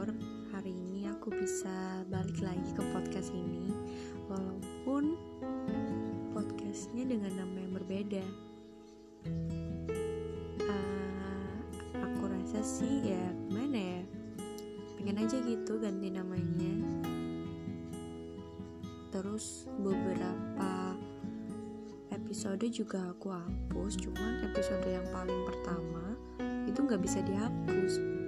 bersyukur hari ini aku bisa balik lagi ke podcast ini Walaupun podcastnya dengan nama yang berbeda. Uh, Aku rasa sih ya gimana ya? Pengen aja gitu ganti namanya. Terus beberapa episode juga aku hapus Cuman episode yang paling pertama itu nggak bisa dihapus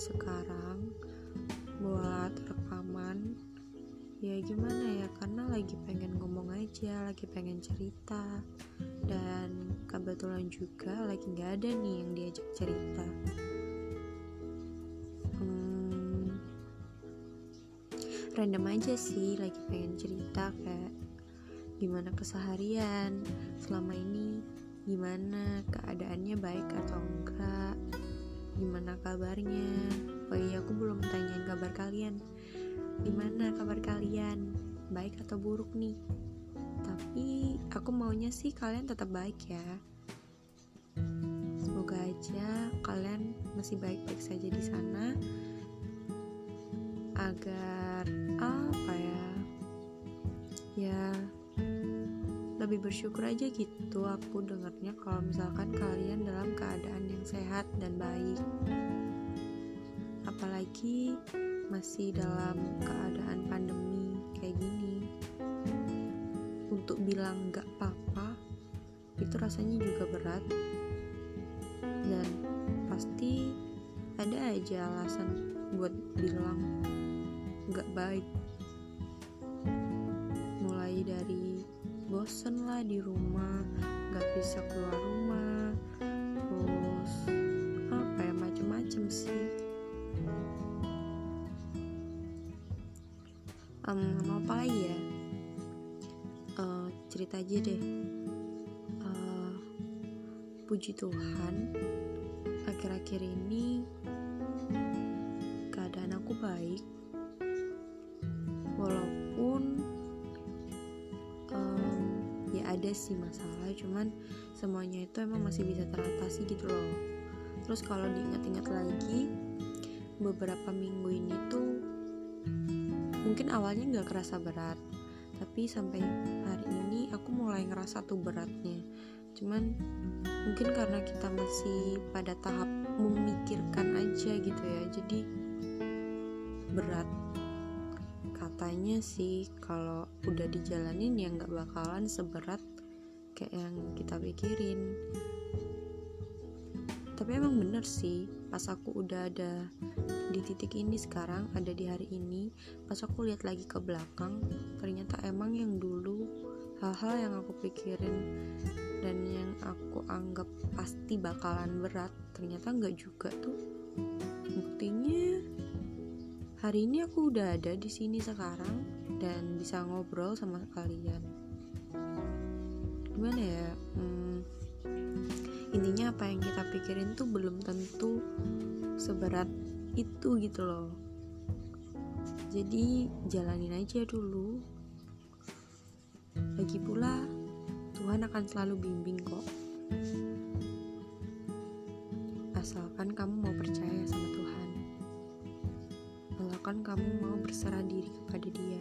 sekarang buat rekaman. Ya gimana ya? Karena lagi pengen ngomong aja lagi pengen cerita. Dan kebetulan juga lagi nggak ada nih yang diajak cerita. Random aja sih lagi pengen cerita kayak gimana keseharian selama ini gimana keadaannya baik atau enggak gimana kabarnya? Oh iya aku belum tanyain kabar kalian. Gimana kabar kalian? Baik atau buruk nih? Tapi aku maunya sih kalian tetap baik ya. Semoga aja kalian masih baik-baik saja di sana. Agar apa ya? Ya lebih bersyukur aja gitu aku dengarnya kalau misalkan kalian dalam keadaan yang sehat dan baik. Apalagi masih dalam keadaan pandemi kayak gini. Untuk bilang gak apa-apa itu rasanya juga berat. Dan pasti ada aja alasan buat bilang gak baik. Mulai dari bosen lah di rumah gak bisa keluar rumah. Terus apa ya macem-macem sih. Um, mau apa lagi ya? Uh, cerita aja deh. Uh, puji Tuhan akhir-akhir ini keadaan aku baik ada sih masalah. Cuman semuanya itu emang masih bisa teratasi gitu loh. Terus kalau diingat-ingat lagi beberapa minggu ini tuh mungkin awalnya nggak kerasa berat. Tapi sampai hari ini aku mulai ngerasa tuh beratnya. Cuman mungkin karena kita masih pada tahap memikirkan aja gitu ya. Jadi berat. Katanya sih kalau udah dijalanin ya nggak bakalan seberat kayak yang kita pikirin. Tapi emang bener sih pas aku udah ada di titik ini sekarang ada di hari ini pas aku lihat lagi ke belakang ternyata emang yang dulu hal-hal yang aku pikirin dan yang aku anggap pasti bakalan berat ternyata nggak juga tuh. Buktinya hari ini aku udah ada di sini sekarang dan bisa ngobrol sama kalian gimana ya? Hmm, intinya apa yang kita pikirin tuh belum tentu seberat itu gitu loh. Jadi jalanin aja dulu. Lagi pula Tuhan akan selalu bimbing kok. Asalkan kamu mau percaya sama Tuhan. Asalkan kamu mau berserah diri kepada dia.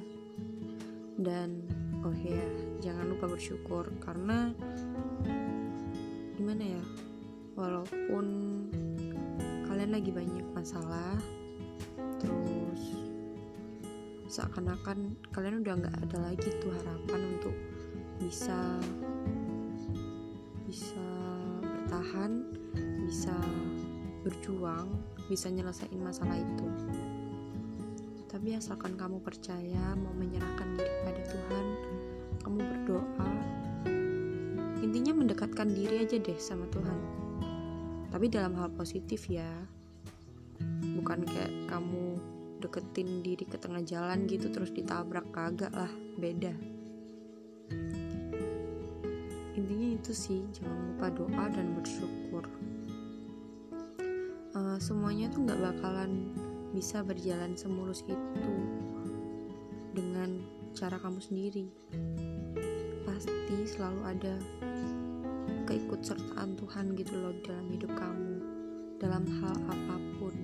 Dan oh ya jangan lupa bersyukur karena gimana ya walaupun kalian lagi banyak masalah terus seakan-akan kalian udah nggak ada lagi tuh harapan untuk bisa bisa bertahan bisa berjuang bisa nyelesain masalah itu tapi asalkan kamu percaya mau menyerahkan diri pada Tuhan kamu berdoa. Intinya mendekatkan diri aja deh sama Tuhan. Tapi dalam hal positif ya. Bukan kayak kamu deketin diri ke tengah jalan gitu terus ditabrak kagak lah beda. Intinya itu sih jangan lupa doa dan bersyukur. Uh, semuanya tuh nggak bakalan bisa berjalan semulus itu dengan cara kamu sendiri. Pasti selalu ada keikutsertaan Tuhan gitu loh dalam hidup kamu dalam hal apa pun.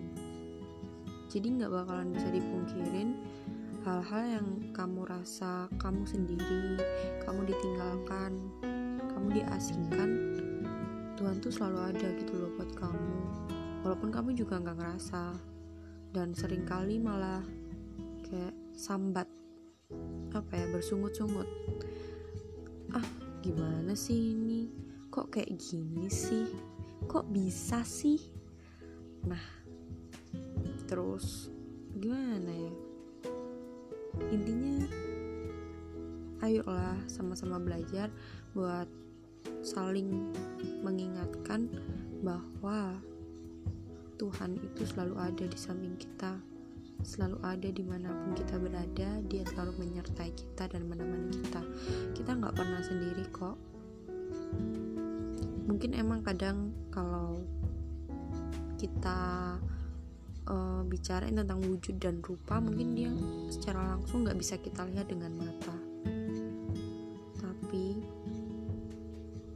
Jadi nggak bakalan bisa dipungkirin hal-hal yang kamu rasa kamu sendiri kamu ditinggalkan kamu diasingkan Tuhan tuh selalu ada gitu loh buat kamu. Walaupun kamu juga nggak ngerasa dan sering kali malah kayak sambat apa ya bersungut-sungut. Ah gimana sih ini? Kok kayak gini sih? Kok bisa sih? Nah terus gimana ya? Intinya ayolah sama-sama belajar buat saling mengingatkan bahwa Tuhan itu selalu ada di samping kita. Selalu ada di mana pun kita berada dia selalu menyertai kita dan menemani kita. Kita nggak pernah sendiri kok. Mungkin emang kadang kalau kita uh, bicarain tentang wujud dan rupa mungkin dia secara langsung nggak bisa kita lihat dengan mata. Tapi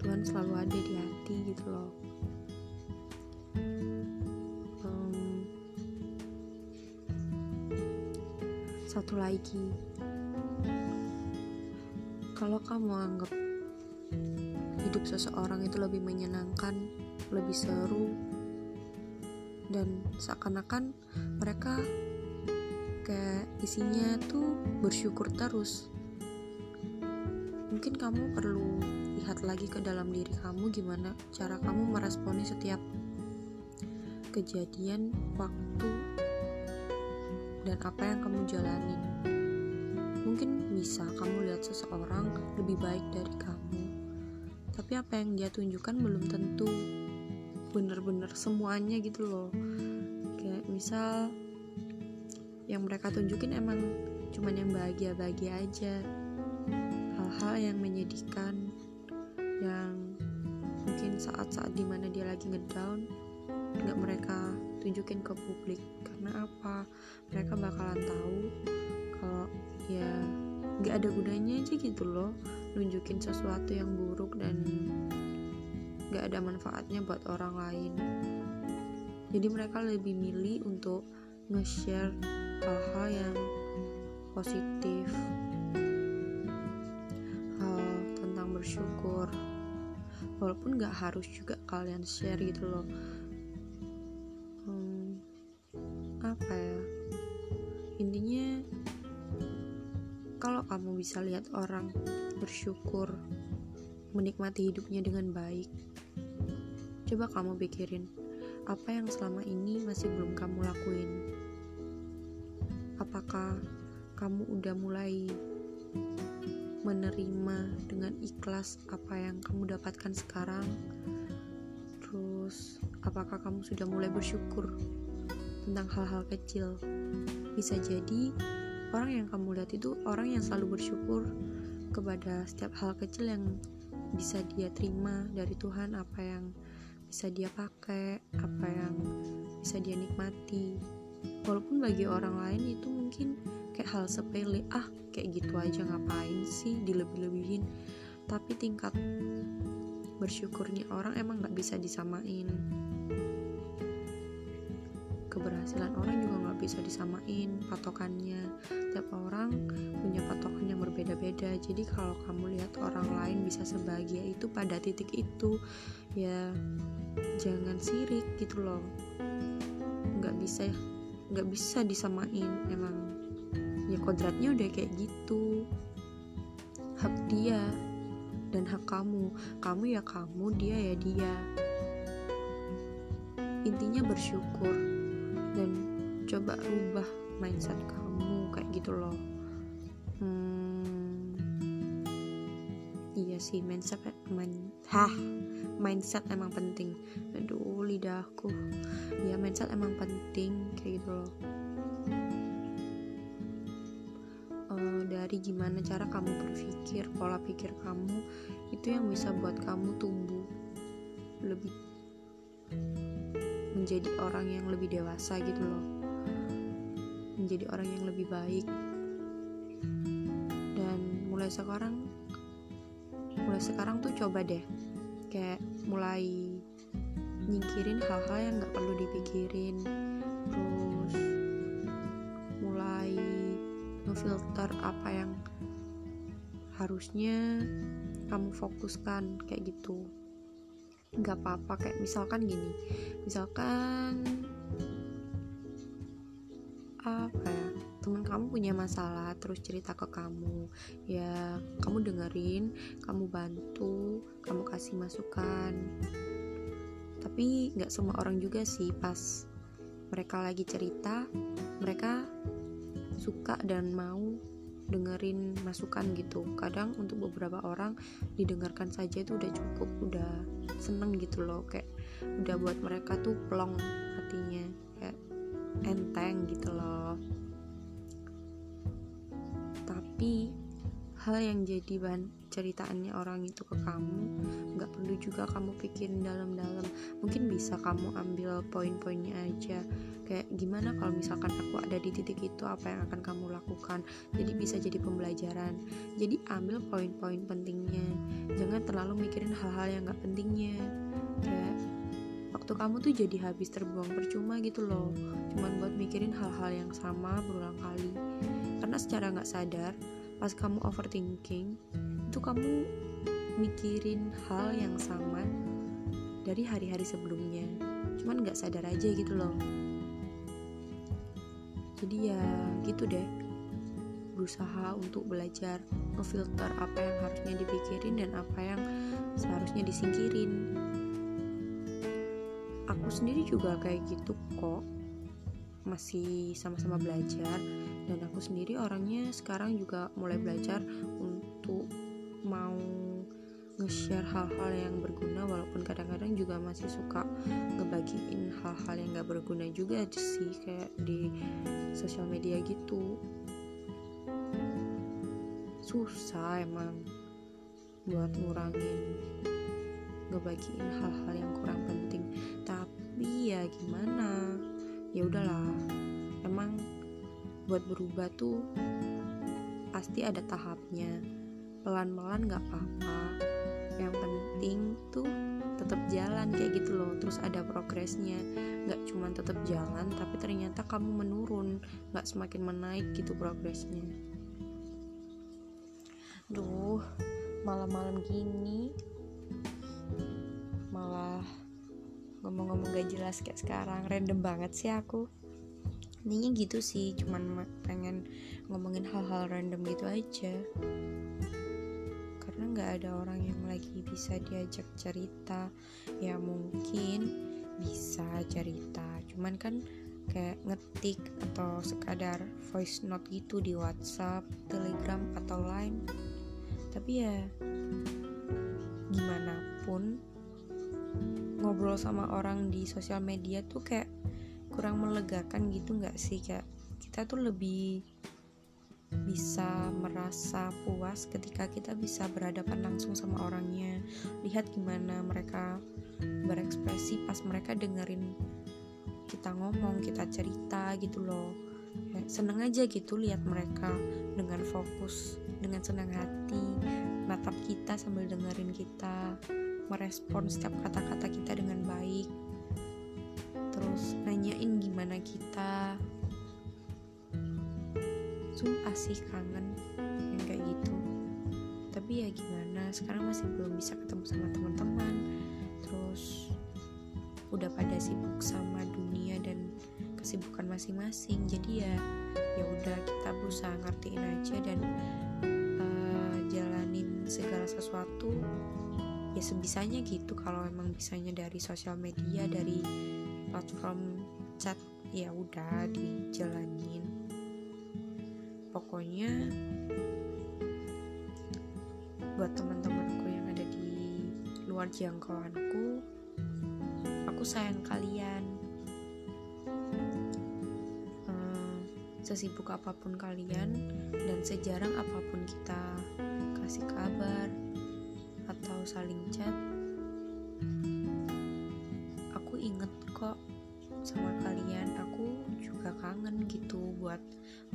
Tuhan selalu ada di hati gitu loh satu lagi. Kalau kamu anggap hidup seseorang itu lebih menyenangkan lebih seru dan seakan-akan mereka kayak isinya tuh bersyukur terus mungkin kamu perlu lihat lagi ke dalam diri kamu gimana cara kamu meresponi setiap kejadian waktu dan apa yang kamu jalanin mungkin bisa kamu lihat seseorang lebih baik dari kamu tapi apa yang dia tunjukkan belum tentu bener-bener semuanya gitu loh. Kayak misal yang mereka tunjukin emang cuman yang bahagia-bahagia aja. Hal-hal yang menyedihkan yang mungkin saat-saat di mana dia lagi ngedown nggak mereka tunjukin ke publik. Karena apa? Mereka bakalan tahu kalau ya nggak ada gunanya aja gitu loh nunjukin sesuatu yang buruk dan gak ada manfaatnya buat orang lain. Jadi mereka lebih milih untuk nge-share hal-hal yang positif. Hal tentang bersyukur. Walaupun gak harus juga kalian share gitu loh bisa lihat orang bersyukur menikmati hidupnya dengan baik Coba kamu pikirin, apa yang selama ini masih belum kamu lakuin? Apakah kamu udah mulai menerima dengan ikhlas apa yang kamu dapatkan sekarang? Terus, apakah kamu sudah mulai bersyukur tentang hal-hal kecil? Bisa jadi orang yang kamu lihat itu orang yang selalu bersyukur kepada setiap hal kecil yang bisa dia terima dari Tuhan apa yang bisa dia pakai apa yang bisa dia nikmati. Walaupun bagi orang lain itu mungkin kayak hal sepele ah kayak gitu aja ngapain sih dilebih-lebihin? Tapi tingkat bersyukurnya orang emang nggak bisa disamain keberhasilan orang juga nggak bisa disamain patokannya. Tiap orang punya patokan yang berbeda-beda. Jadi kalau kamu lihat orang lain bisa sebahagia itu pada titik itu ya jangan sirik gitu loh. Nggak bisa nggak bisa disamain. Emang ya kodratnya udah kayak gitu. Hak dia dan hak kamu. Kamu ya kamu dia ya dia. Intinya bersyukur dan coba rubah mindset kamu kayak gitu loh. Hmm, iya sih mindset main hah mindset emang penting. Aduh lidahku ya mindset emang penting kayak gitu loh. Uh, dari gimana cara kamu berpikir pola pikir kamu itu yang bisa buat kamu tumbuh lebih menjadi orang yang lebih dewasa gitu loh. Menjadi orang yang lebih baik. Mulai sekarang mulai sekarang tuh coba deh kayak mulai nyingkirin hal-hal yang nggak perlu dipikirin. Terus mulai ngefilter apa yang harusnya kamu fokuskan kayak gitu nggak apa-apa. Kayak misalkan gini misalkan apa ya teman kamu punya masalah terus cerita ke kamu. Ya kamu dengerin kamu bantu kamu kasih masukan. Tapi nggak semua orang juga sih. Pas mereka lagi cerita mereka suka dan mau dengerin masukan gitu. Kadang untuk beberapa orang didengarkan saja itu udah cukup udah seneng gitu loh. Kayak udah buat mereka tuh plong hatinya kayak enteng gitu loh. Tapi hal yang jadi bahan ceritaannya orang itu ke kamu nggak perlu juga kamu pikirin dalam-dalam. Mungkin bisa kamu ambil poin-poinnya aja kayak gimana kalau misalkan aku ada di titik itu apa yang akan kamu lakukan? Jadi bisa jadi pembelajaran. Jadi ambil poin-poin pentingnya. Jangan terlalu mikirin hal-hal yang nggak pentingnya. Kayak waktu kamu tuh jadi habis terbuang percuma gitu loh. Cuman buat mikirin hal-hal yang sama berulang kali. Karena secara nggak sadar pas kamu overthinking itu kamu mikirin hal yang sama dari hari-hari sebelumnya. Cuman nggak sadar aja gitu loh jadi ya gitu deh. Berusaha untuk belajar ngefilter apa yang harusnya dipikirin dan apa yang seharusnya disingkirin. Aku sendiri juga kayak gitu kok. Masih sama-sama belajar dan aku sendiri orangnya sekarang juga mulai belajar untuk mau nge-share hal-hal yang berguna walaupun kadang-kadang juga masih suka ngebagiin hal-hal yang gak berguna juga sih kayak di sosial media gitu. Susah emang buat ngurangin ngebagiin hal-hal yang kurang penting. Tapi ya gimana? Ya udahlah emang buat berubah tuh pasti ada tahapnya. Pelan-pelan gak apa-apa. Yang penting tuh tetap jalan kayak gitu loh. Terus ada progresnya nggak cuma tetap jalan tapi ternyata kamu menurun nggak semakin menaik gitu progresnya. Duh malam-malam gini malah ngomong-ngomong gak jelas kayak sekarang random banget sih aku. Intinya gitu sih cuman pengen ngomongin hal-hal random gitu aja. Karena nggak ada orang yang lagi bisa diajak cerita. Ya mungkin bisa cerita. Cuman kan kayak ngetik atau sekadar voice note gitu di WhatsApp, Telegram atau Line. Tapi ya gimana pun ngobrol sama orang di sosial media tuh kayak kurang melegakan gitu nggak sih? Kayak kita tuh lebih bisa merasa puas ketika kita bisa berhadapan langsung sama orangnya. Lihat gimana mereka berekspresi pas mereka dengerin kita ngomong kita cerita gitu loh. Ya, seneng aja gitu lihat mereka dengan fokus dengan senang hati natap kita sambil dengerin kita merespon setiap kata-kata kita dengan baik. Terus nanyain gimana kita. Sumpah sih kangen yang kayak gitu. Tapi ya gimana sekarang masih belum bisa ketemu sama teman-teman terus udah pada sibuk sama dunia dan kesibukan masing-masing. Jadi ya ya udah kita berusaha ngertiin aja dan uh, jalanin segala sesuatu. Ya sebisanya gitu kalau emang bisanya dari sosial media dari platform chat ya udah dijalanin. Pokoknya buat di luar jangkauanku aku sayang kalian. Hmm, sesibuk apa pun kalian dan sejarang apa pun kita kasih kabar atau saling chat aku inget kok sama kalian. Aku juga kangen gitu buat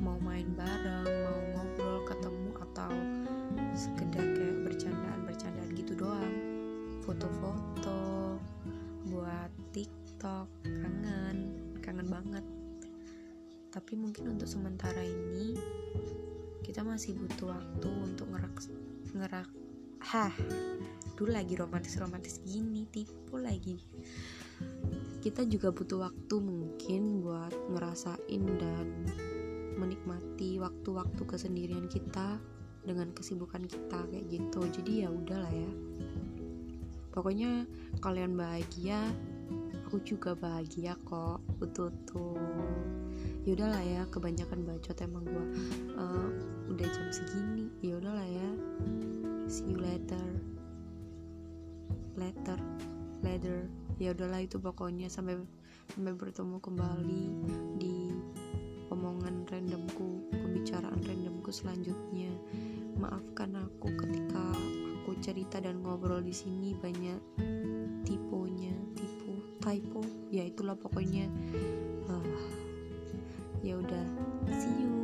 mau main bareng mau ngobrol ketemu atau foto-foto buat tiktok kangen kangen banget. Tapi mungkin untuk sementara ini kita masih butuh waktu untuk ngerak ngerak hah dulu lagi romantis romantis gini tipu lagi. Kita juga butuh waktu mungkin buat ngerasain dan menikmati waktu-waktu kesendirian kita dengan kesibukan kita kayak gitu. Jadi ya udahlah ya pokoknya kalian bahagia aku juga bahagia kok betul tuh yaudahlah ya kebanyakan bacot emang gue uh, udah jam segini ya udahlah ya. See you later. Later later. Ya udahlah itu pokoknya sampai sampai bertemu kembali di omongan randomku pembicaraan randomku selanjutnya. Maafkan aku ketika aku cerita dan ngobrol di sini banyak tiponya tipu typo. Ya itulah pokoknya. Uh, ya udah see you.